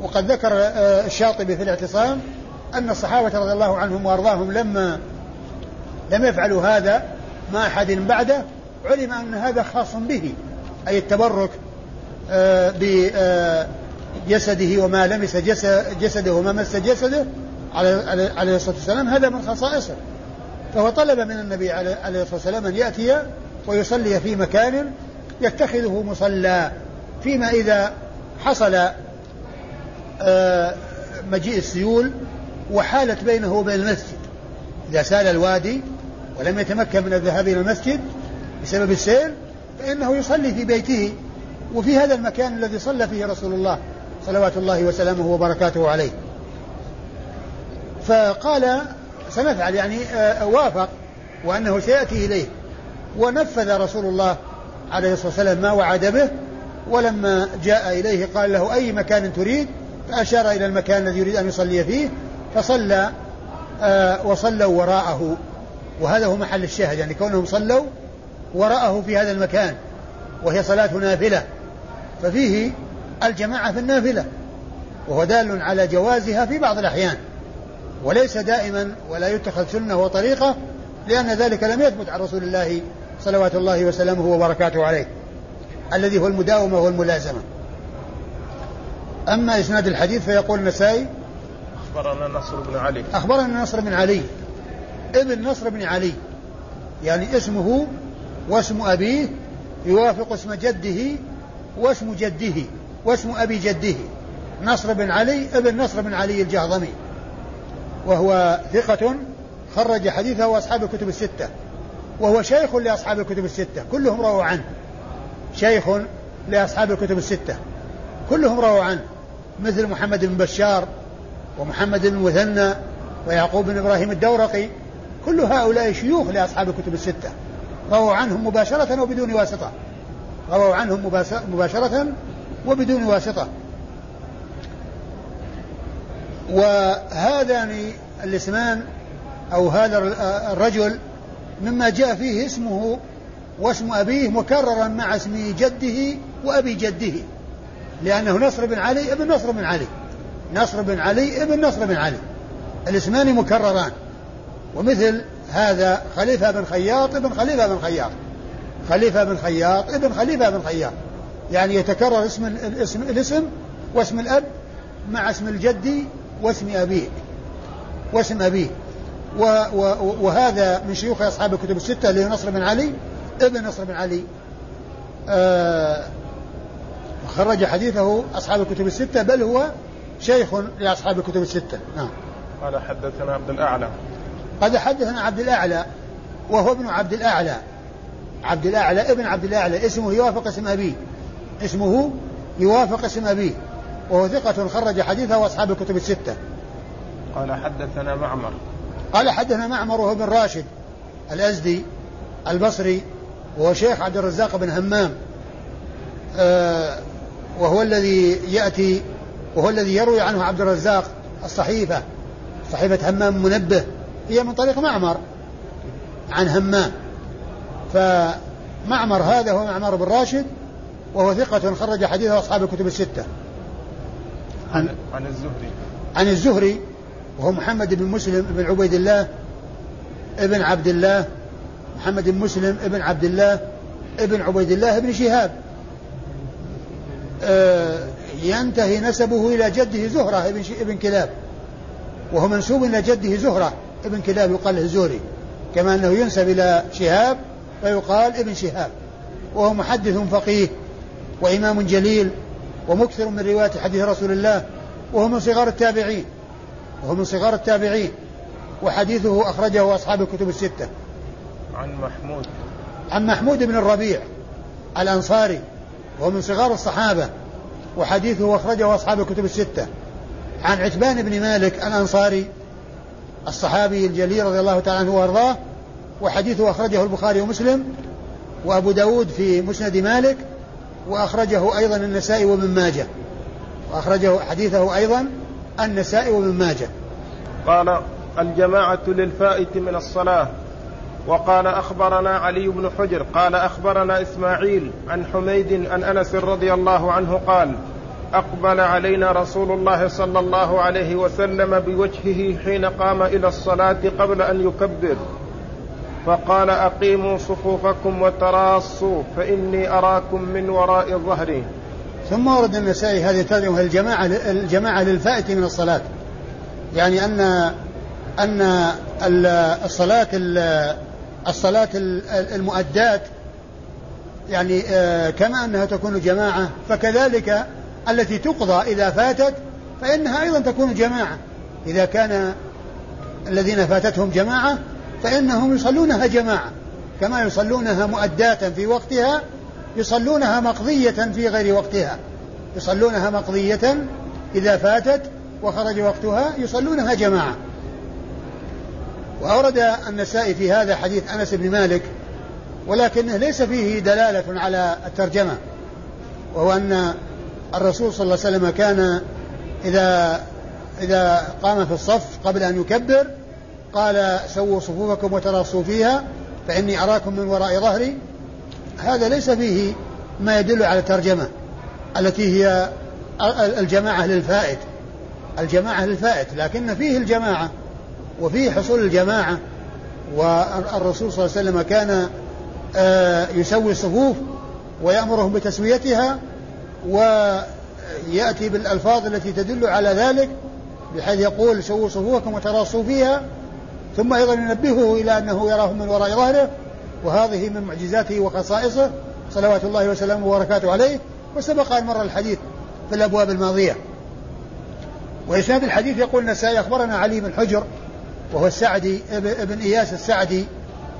وقد ذكر آه، الشاطبي في الاعتصام أن الصحابة رضي الله عنهم وأرضاهم لما لم يفعلوا هذا مع أحد بعده علم أن هذا خاص به أي التبرك بجسده وما لمس جسده وما مس جسده عليه الصلاة والسلام. هذا من خصائصه. فهو طلب من النبي عليه الصلاة والسلام أن يأتي ويصلي في مكان يتخذه مصلى. فيما إذا حصل آه، مجيء السيول وحالت بينه وبين المسجد. إذا سال الوادي ولم يتمكن من الذهاب إلى المسجد بسبب السيل فإنه يصلي في بيته. وفي هذا المكان الذي صلى فيه رسول الله صلوات الله وسلامه وبركاته عليه. فقال سنفعل يعني آه، وافق وأنه سيأتي إليه. ونفذ رسول الله عليه الصلاة والسلام ما وعد به ولما جاء إليه قال له أي مكان تريد؟ فأشار إلى المكان الذي يريد أن يصلي فيه فصلى آه وصلوا وراءه. وهذا هو محل الشاهد يعني كونهم صلوا وراءه في هذا المكان وهي صلاة نافلة. ففيه الجماعة في النافلة وهو دال على جوازها في بعض الأحيان وليس دائما ولا يتخذ سنة وطريقة لأن ذلك لم يثبت عن رسول الله صلوات الله وسلامه وبركاته عليه الذي هو المداومة والملازمة. أما إسناد الحديث فيقول النسائي أخبرنا نصر بن علي. أخبرنا نصر بن علي ابن نصر بن علي يعني اسمه واسم أبيه يوافق اسم جده واسم جده واسم أبي جده نصر بن علي ابن نصر بن علي الجهضمي. وهو ثقة خرج حديثه أصحاب الكتب الستة. وهو شيخ لأصحاب الكتب الستة. كلهم رووا عنه. شيخ لأصحاب الكتب الستة. كلهم رووا عنه. مثل محمد بن بشار ومحمد بن مثنى ويعقوب بن إبراهيم الدورقي. كل هؤلاء شيوخ لأصحاب الكتب الستة. رووا عنهم مباشرة وبدون واسطة. رووا عنهم مباشرة وبدون واسطة. وهذان الاسمان أو هذا الرجل مما جاء فيه اسمه واسم أبيه مكررا مع اسم جده وأبي جده لأنه نصر بن علي ابن نصر بن علي. نصر بن علي ابن نصر بن علي. الاسمان مكرران. ومثل هذا خليفة بن خياط ابن خليفة بن خياط. خليفة بن خياط ابن خليفة بن خياط يعني يتكرر اسم الاسم, الاسم واسم الأب مع اسم الجد واسم أبيه. واسم أبيه. وهذا من شيوخ أصحاب الكتب الستة اللي نصر بن علي ابن نصر بن علي. آه خرج حديثه أصحاب الكتب الستة بل هو شيخ لأصحاب الكتب الستة. نعم. قال حدثنا عبد الأعلى. قد حدثنا عبد الأعلى وهو ابن عبد الأعلى. عبد الأعلى ابن عبد الأعلى اسمه يوافق اسم أبيه. اسمه يوافق اسم أبيه. وهو ثقة خرج حديثه أصحاب الكتب الستة. قال حدثنا معمر. قال حدثنا معمر وهو بن راشد الأزدي البصري وهو شيخ عبد الرزاق بن همام. آه وهو الذي يأتي وهو الذي يروي عنه عبد الرزاق الصحيفة صحيفة همام منبه. هي من طريق معمر عن همام. فمعمر هذا هو معمر بن راشد وهو ثقة خرج حديثه أصحاب الكتب الستة. عن, عن الزهري. عن الزهري وهو محمد بن مسلم بن عبيد الله ابن عبد الله محمد بن مسلم ابن عبد الله ابن عبيد الله بن شهاب. آه ينتهي نسبه إلى جده زهرة ابن, ابن كلاب وهو منسوب إلى جده زهرة ابن كلاب يقال له الزهري كما أنه ينسب إلى شهاب فيقال ابن شهاب وهو محدث فقيه وإمام جليل ومكثر من رواية حديث رسول الله وهو من صغار التابعين وهو من صغار التابعين وحديثه أخرجه أصحاب الكتب الستة. عن محمود. عن محمود بن الربيع الأنصاري وهو من صغار الصحابة وحديثه أخرجه أصحاب الكتب الستة. عن عتبان بن مالك الأنصاري الصحابي الجليل رضي الله تعالى عنه وأرضاه وحديثه أخرجه البخاري ومسلم وأبو داود في مسند مالك وأخرجه أيضا النسائي وابن ماجه. وأخرجه حديثه أيضا النسائي وابن ماجه. قال الجماعة للفائت من الصلاة. وقال أخبرنا علي بن حجر. قال أخبرنا إسماعيل عن حميد عن أنس رضي الله عنه قال أقبل علينا رسول الله صلى الله عليه وسلم بوجهه حين قام إلى الصلاة قبل أن يكبر. فقال أقيموا صفوفكم وتراصوا فإني أراكم من وراء ظهري. ثم ورد النسائي هذه الترجمة الجماعة الجماعة للفائت من الصلاة. يعني أن أن الصلاة الصلاة المؤدات يعني آه، كما أنها تكون جماعة فكذلك التي تقضى إذا فاتت فإنها أيضا تكون جماعة. إذا كان الذين فاتتهم جماعة فإنهم يصلونها جماعة. كما يصلونها مؤداة في وقتها يصلونها مقضية في غير وقتها. يصلونها مقضية إذا فاتت وخرج وقتها يصلونها جماعة. وأورد النسائي في هذا حديث أنس بن مالك ولكنه ليس فيه دلالة على الترجمة وهو أن الرسول صلى الله عليه وسلم كان إذا إذا قام في الصف قبل أن يكبر قال سووا صفوفكم وتراصوا فيها فإني أراكم من وراء ظهري. هذا ليس فيه ما يدل على الترجمة التي هي الجماعة للفائت. الجماعة للفائت لكن فيه الجماعة وفيه حصول الجماعة. والرسول صلى الله عليه وسلم كان آه، يسوي الصفوف ويأمرهم بتسويتها ويأتي بالألفاظ التي تدل على ذلك بحيث يقول سووا صفوفكم وتراصوا فيها ثم أيضا ينبهه إلى أنه يراهم من وراء ظهره وهذه من معجزاته وخصائصه. صلوات الله وسلامه وبركاته عليه. وسبق أن مر الحديث في الأبواب الماضية. وإسناد الحديث يقول النسائي أخبرنا علي بن حجر وهو السعدي ابن إياس السعدي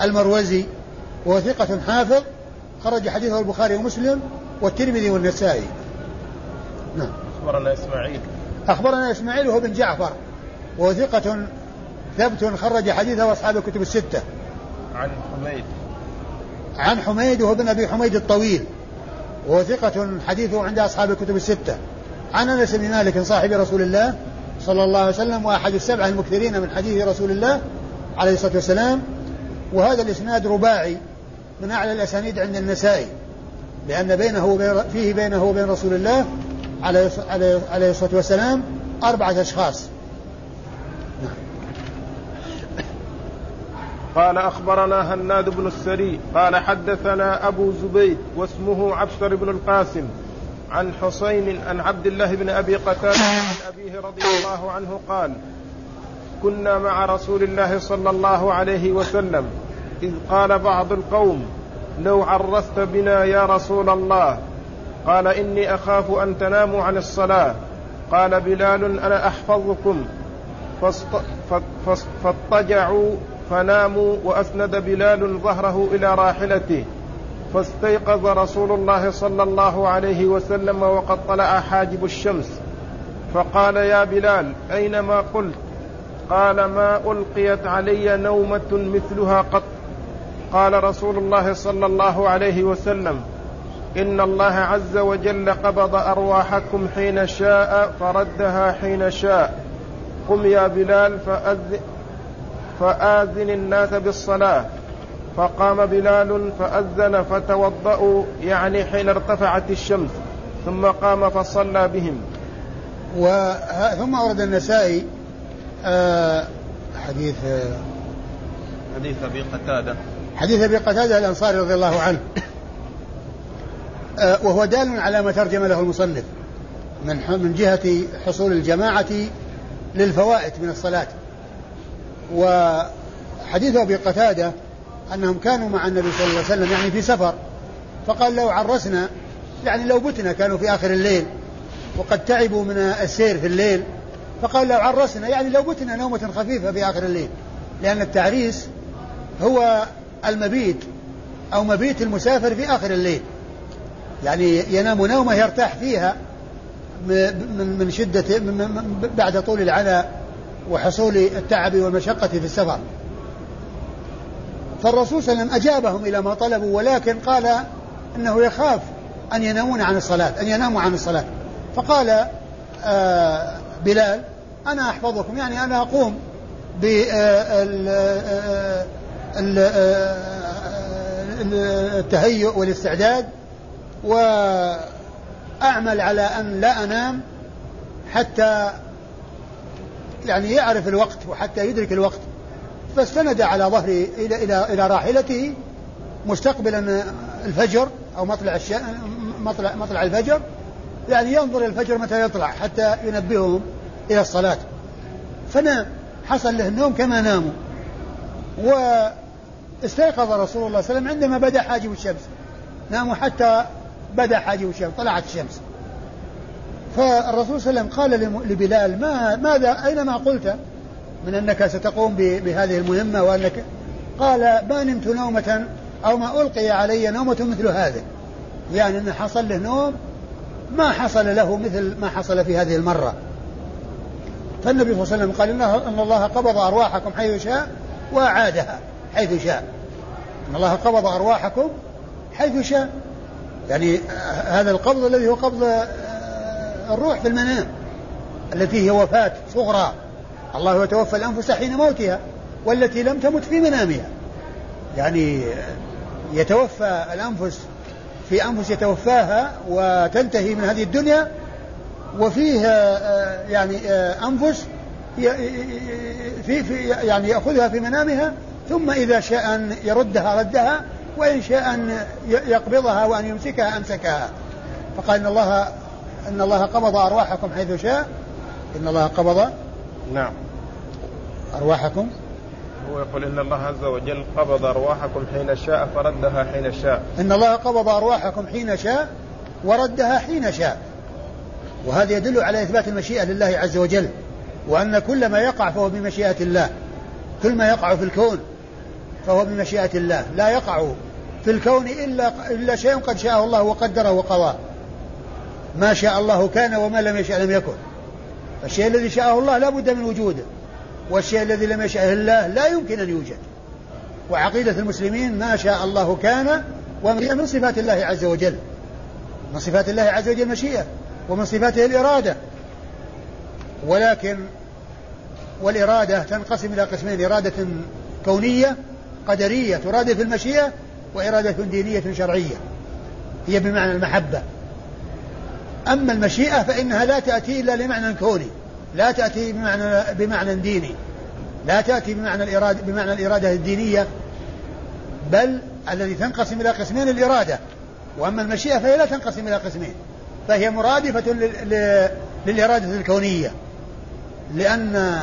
المروزي وهو ثقة حافظ خرج حديثه البخاري ومسلم والترمذي والنسائي. نعم. أخبرنا إسماعيل. أخبرنا إسماعيل وهو بن جعفر وهو ثقة ثبت خرج حديثه أصحاب الكتب الستة. عن حميد. عن حميد وهو ابن أبي حميد الطويل. وهو ثقة حديثه عند أصحاب الكتب الستة. عن أنس بن مالك صاحب رسول الله صلى الله عليه وسلم وأحد السبعة المكثرين من حديث رسول الله عليه الصلاة والسلام. وهذا الإسناد رباعي من أعلى الأسانيد عند النسائي. لأن بينه وبين فيه بينه وبين رسول الله عليه عليه الصلاة والسلام أربعة أشخاص. قال أخبرنا هناد بن السري قال حدثنا أبو زبيد واسمه عبشر بن القاسم عن حسين عن عبد الله بن أبي قتادة عن أبيه رضي الله عنه قال كنا مع رسول الله صلى الله عليه وسلم إذ قال بعض القوم لو عرست بنا يا رسول الله قال إني أخاف أن تناموا عن الصلاة قال بلال أنا أحفظكم فاضطجعوا فناموا وأسند بلال ظهره إلى راحلته فاستيقظ رسول الله صلى الله عليه وسلم وقد طلع حاجب الشمس. فقال يا بلال أين ما قلت؟ قال ما ألقيت علي نومة مثلها قط. قال رسول الله صلى الله عليه وسلم إن الله عز وجل قبض أرواحكم حين شاء فردها حين شاء. قم يا بلال فأذن فآذن الناس بالصلاة. فقام بلال فأذن فتوضأوا يعني حين ارتفعت الشمس ثم قام فصلى بهم. ثم أورد النسائي آه حديث آه حديث أبي قتادة. حديث أبي قتادة الأنصاري رضي الله عنه. آه وهو دال على ما ترجم له المصنف من من جهة حصول الجماعة للفوائد من الصلاة. وحديث أبي قتادة أنهم كانوا مع النبي صلى الله عليه وسلم يعني في سفر فقال لو عرسنا يعني لو بتنا كانوا في آخر الليل وقد تعبوا من السير في الليل فقال لو عرسنا يعني لو بتنا نومة خفيفة في آخر الليل لأن التعريس هو المبيت أو مبيت المسافر في آخر الليل. يعني ينام نومة يرتاح فيها من من شدة بعد طول العناء وحصول التعب والمشقة في السفر. فالرسول صلى الله عليه وسلم أجابهم إلى ما طلبوا ولكن قال أنه يخاف أن ينامون عن الصلاة أن يناموا عن الصلاة. فقال آه بلال أنا أحفظكم يعني أنا أقوم بالتهيؤ والاستعداد وأعمل على أن لا أنام حتى يعني يعرف الوقت وحتى يدرك الوقت فاستند على ظهره إلى إلى إلى راحلته مستقبلا الفجر أو مطلع الش... مطلع مطلع الفجر يعني ينظر الفجر متى يطلع حتى ينبههم إلى الصلاة. فنام حصل له النوم كما ناموا. واستيقظ رسول الله صلى الله عليه وسلم عندما بدأ حاجب الشمس. ناموا حتى بدأ حاجب الشمس طلعت الشمس. فالرسول صلى الله عليه وسلم قال لبلال ما ماذا أين ما قلت؟ من أنك ستقوم بهذه المهمة وأنك قال ما نمت نومة أو ما ألقي علي نومة مثل هذه. يعني أن حصل له نوم ما حصل له مثل ما حصل في هذه المرة. فالنبي صلى الله عليه وسلم قال إن الله قبض أرواحكم حيث شاء وأعادها حيث شاء. إن الله قبض أرواحكم حيث شاء. يعني هذا القبض الذي هو قبض آه، الروح في المنام التي هي وفاة صغرى. الله يتوفى الأنفس حين موتها والتي لم تمت في منامها. يعني يتوفى الأنفس في أنفس يتوفاها وتنتهي من هذه الدنيا وفيه آه، يعني آه، أنفس في في يعني يأخذها في منامها ثم إذا شاء أن يردها ردها وإن شاء أن يقبضها وأن يمسكها أمسكها. فقال إن الله إن الله قبض أرواحكم حيث شاء. إن الله قبض. نعم. أرواحكم. هو يقول إن الله عز وجل قبض أرواحكم حين شاء فردها حين شاء. إن الله قبض أرواحكم حين شاء وردها حين شاء. وهذا يدل على إثبات المشيئة لله عز وجل. وأن كل ما يقع فهو بمشيئة الله. كل ما يقع في الكون فهو بمشيئة الله. لا يقع في الكون إلا إلا شيء قد شاءه الله وقدره وقضاه ما شاء الله كان وما لم يشاء لم يكن. فالشيء الذي شاءه الله لا بد من وجوده. والشيء الذي لم يشاءه الله لا يمكن أن يوجد. وعقيدة المسلمين ما شاء الله كان ومن صفات الله عز وجل. من صفات الله عز وجل المشيئة ومن صفاته الإرادة. ولكن والإرادة تنقسم إلى قسمين إرادة كونية قدرية ترادف المشيئة وإرادة دينية شرعية. هي بمعنى المحبة. أما المشيئة فإنها لا تأتي إلا لمعنى كوني لا تأتي بمعنى بمعنى ديني لا تأتي بمعنى الإرادة بمعنى الإرادة الدينية بل الذي تنقسم إلى قسمين الإرادة. وأما المشيئة فهي لا تنقسم إلى قسمين فهي مرادفة للإرادة الكونية لأن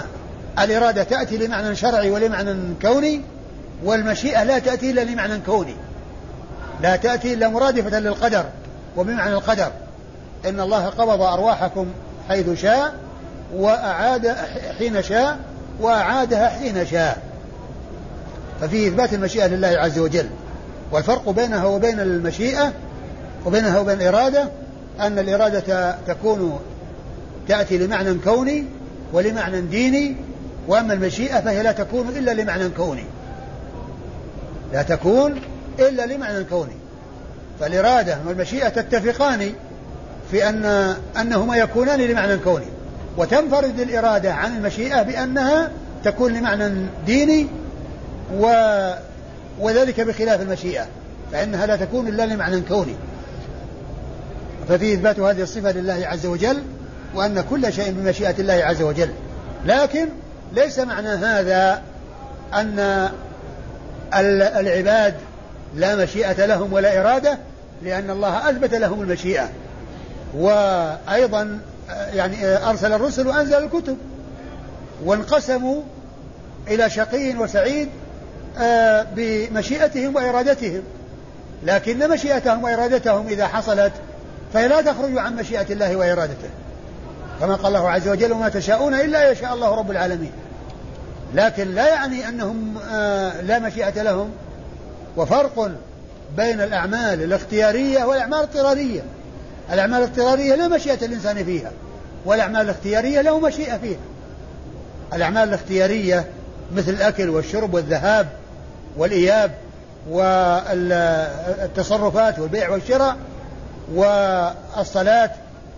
الإرادة تأتي لمعنى شرعي ولمعنى كوني والمشيئة لا تأتي إلا لمعنى كوني لا تأتي إلا مرادفة للقدر وبمعنى القدر. إن الله قبض أرواحكم حيث شاء وأعاد حين شاء وأعادها حين شاء. ففي إثبات المشيئة لله عز وجل. والفرق بينها وبين المشيئة وبينها وبين الإرادة أن الإرادة تكون تأتي لمعنى كوني ولمعنى ديني وأما المشيئة فهي لا تكون إلا لمعنى كوني. لا تكون إلا لمعنى كوني. فالإرادة والمشيئة تتفقان في أن أنهما يكونان لمعنى كوني وتنفرد الإرادة عن المشيئة بأنها تكون لمعنى ديني و وذلك بخلاف المشيئة فإنها لا تكون إلا لمعنى كوني. ففي إثبات هذه الصفة لله عز وجل وأن كل شيء بمشيئة الله عز وجل. لكن ليس معنى هذا أن العباد لا مشيئة لهم ولا إرادة لأن الله أثبت لهم المشيئة. وأيضا يعني أرسل الرسل وأنزل الكتب. وانقسموا إلى شقي وسعيد آه، بمشيئتهم وإرادتهم. لكن مشيئتهم وإرادتهم إذا حصلت فهي لا تخرج عن مشيئة الله وإرادته. كما قال الله عز وجل وما تشاءون إلا يشاء الله رب العالمين لكن لا يعني أنهم آه، لا مشيئة لهم. وفرق بين الأعمال الاختيارية والأعمال الاضطرارية الأعمال الاضطرارية لا مشيئة الإنسان فيها والأعمال الاختيارية له مشيئة فيها. الأعمال الاختيارية مثل الأكل والشرب والذهاب والإياب والتصرفات والبيع والشراء والصلاة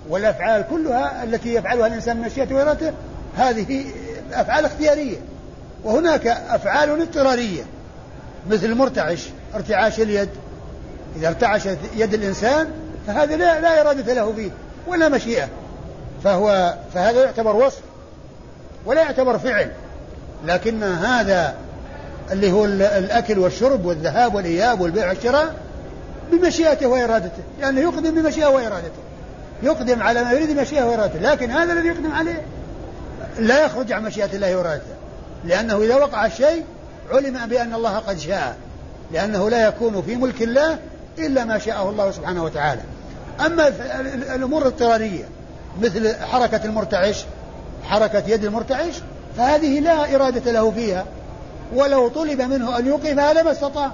والأفعال كلها التي يفعلها الإنسان من مشيئته وإرادته هذه أفعال اختيارية. وهناك أفعال اضطرارية مثل المرتعش ارتعاش اليد. إذا ارتعش يد الإنسان فهذا لا, لا إرادة له فيه ولا مشيئة. فهو فهذا يعتبر وصف ولا يعتبر فعل. لكن هذا اللي هو الأكل والشرب والذهاب والإياب والبيع والشراء بمشيئته وإرادته. يعني يقدم بمشيئة وإرادته. يقدم على ما يريد بمشيئة وإرادته. لكن هذا الذي يقدم عليه لا يخرج عن مشيئة الله وإرادته. لأنه إذا وقع الشيء علم بأن الله قد شاء لأنه لا يكون في ملك الله إلا ما شاءه الله سبحانه وتعالى. أما الأمور الاضطرارية مثل حركة المرتعش حركة يد المرتعش فهذه لا إرادة له فيها ولو طلب منه أن يوقفها لما استطاع.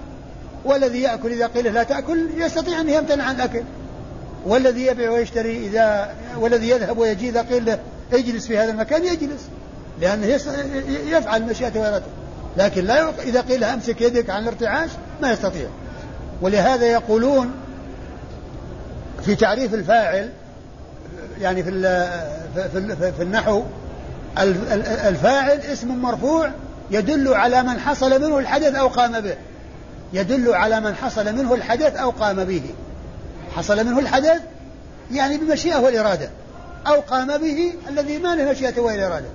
والذي يأكل إذا قيل لا تأكل يستطيع أن يمتنع عن الأكل. والذي يبيع ويشتري إذا والذي يذهب ويجي إذا قيل له اجلس في هذا المكان يجلس لأنه يفعل مشيئته وإرادته لكن لا إذا قيل أمسك يدك عن الارتعاش ما يستطيع. ولهذا يقولون في تعريف الفاعل يعني في في في النحو الفاعل اسم مرفوع يدل على من حصل منه الحدث أو قام به. يدل على من حصل منه الحدث أو قام به. حصل منه الحدث يعني بالمشيئة والإرادة. أو قام به الذي ما له مشيئة والإرادة.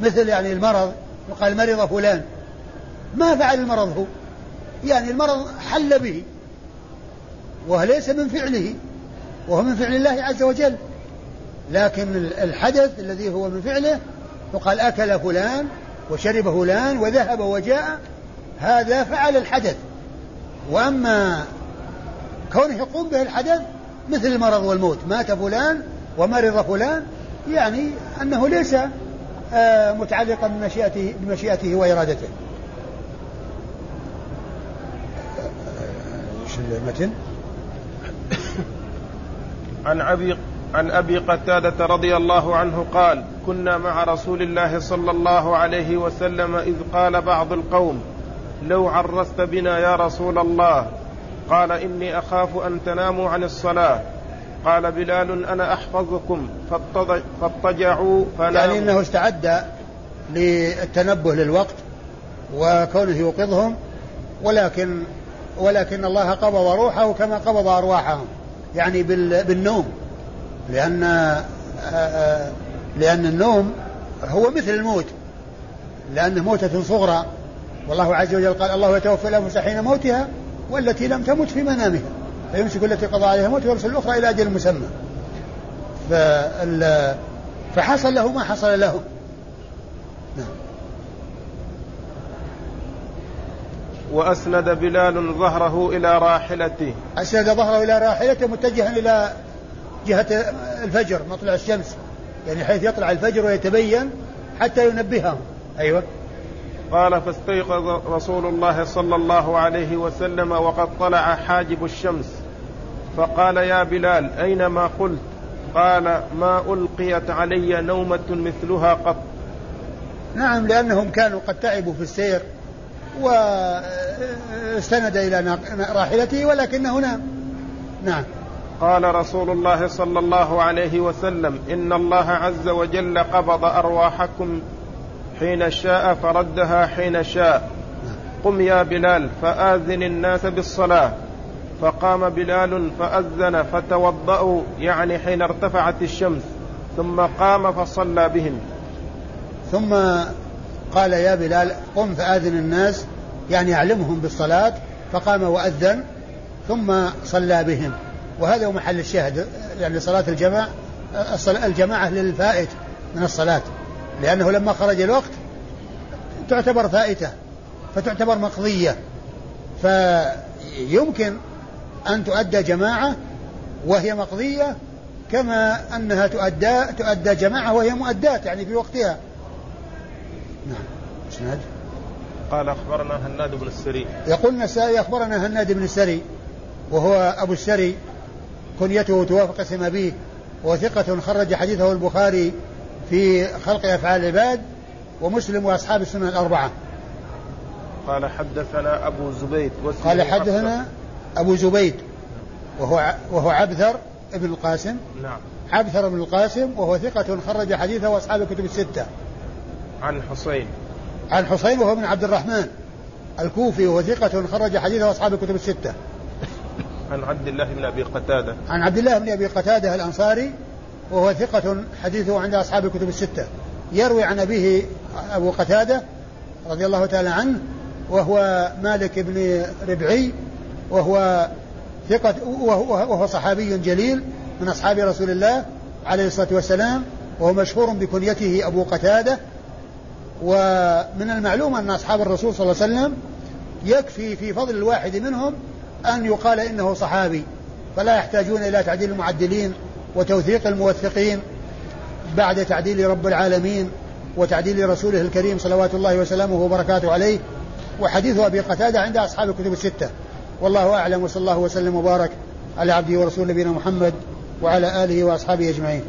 مثل يعني المرض يقال مرض فلان. ما فعل المرض هو؟ يعني المرض حل به. وليس من فعله. وهو من فعل الله عز وجل. لكن الحدث الذي هو من فعله يقال أكل فلان وشرب فلان وذهب وجاء هذا فعل الحدث. وأما كونه يقوم به الحدث مثل المرض والموت مات فلان ومرض فلان يعني أنه ليس آه، متعلقا بمشيئته, بمشيئته وإرادته. المتن؟ عن أبي عن أبي قتادة رضي الله عنه قال كنا مع رسول الله صلى الله عليه وسلم إذ قال بعض القوم لو عرست بنا يا رسول الله قال إني أخاف أن تناموا عن الصلاة قال بلال أنا أحفظكم فاضطجعوا فناموا. يعني إنه استعد للتنبه للوقت وكونه يوقظهم ولكن ولكن الله قبض روحه كما قبض أرواحهم. يعني بالنوم. لأن لأن النوم هو مثل الموت. لأنه موتة صغرى. والله عز وجل قال الله يتوفى الانفس حين موتها والتي لم تمت في منامها. فيمسك التي قضى عليها الموت ويرسل الأخرى إلى أجل مسمى. فحصل له ما حصل له. وأسند بلال ظهره إلى راحلته. أسند ظهره إلى راحلته متجها إلى جهة الفجر مطلع الشمس. يعني حيث يطلع الفجر ويتبين حتى ينبههم. أيوة. قال فاستيقظ رسول الله صلى الله عليه وسلم وقد طلع حاجب الشمس. فقال يا بلال أين ما قلت؟ قال ما ألقيت علي نومة مثلها قط. نعم لأنهم كانوا قد تعبوا في السير. واستند إلى راحلته ولكنه نام نعم. قال رسول الله صلى الله عليه وسلم إن الله عز وجل قبض أرواحكم حين شاء فردها حين شاء. قم يا بلال فآذن الناس بالصلاة. فقام بلال فأذن فتوضأوا يعني حين ارتفعت الشمس ثم قام فصلى بهم. ثم قال يا بلال قم فآذن الناس يعني أعلمهم بالصلاة فقام وأذن ثم صلى بهم. وهذا هو محل الشاهد يعني صلاة الجماعة الجماعة للفائت من الصلاة. لأنه لما خرج الوقت تعتبر فائتة فتعتبر مقضية. فيمكن أن تؤدى جماعة وهي مقضية كما أنها تؤدى تؤدى جماعة وهي مؤداة يعني في وقتها. اسناد قال أخبرنا هناد بن السري. يقول النسائي أخبرنا هناد بن السري وهو أبو السري كنيته توافق اسم أبيه وثقة خرج حديثه البخاري في خلق أفعال العباد ومسلم وأصحاب السنن الأربعة. قال حدثنا أبو زبيد قال حدثنا أبو زبيد وهو وهو عبثر ابن القاسم. نعم. عبثر بن القاسم وهو ثقة خرج حديثه وأصحاب الكتب الستة. عن حسين. عن حسين وهو بن عبد الرحمن. الكوفي وهو ثقة خرج حديثه أصحاب الكتب الستة. عن عبد الله بن أبي قتادة. عن عبد الله بن أبي قتادة الأنصاري وهو ثقة حديثه عند أصحاب الكتب الستة. يروي عن أبيه أبو قتادة رضي الله تعالى عنه وهو مالك بن ربعي وهو ثقة وهو, وهو صحابي جليل من أصحاب رسول الله عليه الصلاة والسلام وهو مشهور بكنيته أبو قتادة ومن المعلوم أن أصحاب الرسول صلى الله عليه وسلم يكفي في فضل الواحد منهم أن يقال إنه صحابي فلا يحتاجون إلى تعديل المعدلين وتوثيق الموثقين بعد تعديل رب العالمين وتعديل رسوله الكريم صلوات الله وسلامه وبركاته عليه. وحديث أبي قتادة عند أصحاب الكتب الستة. والله أعلم وصلى الله وسلم وبارك على عبده ورسوله نبينا محمد وعلى آله وأصحابه أجمعين.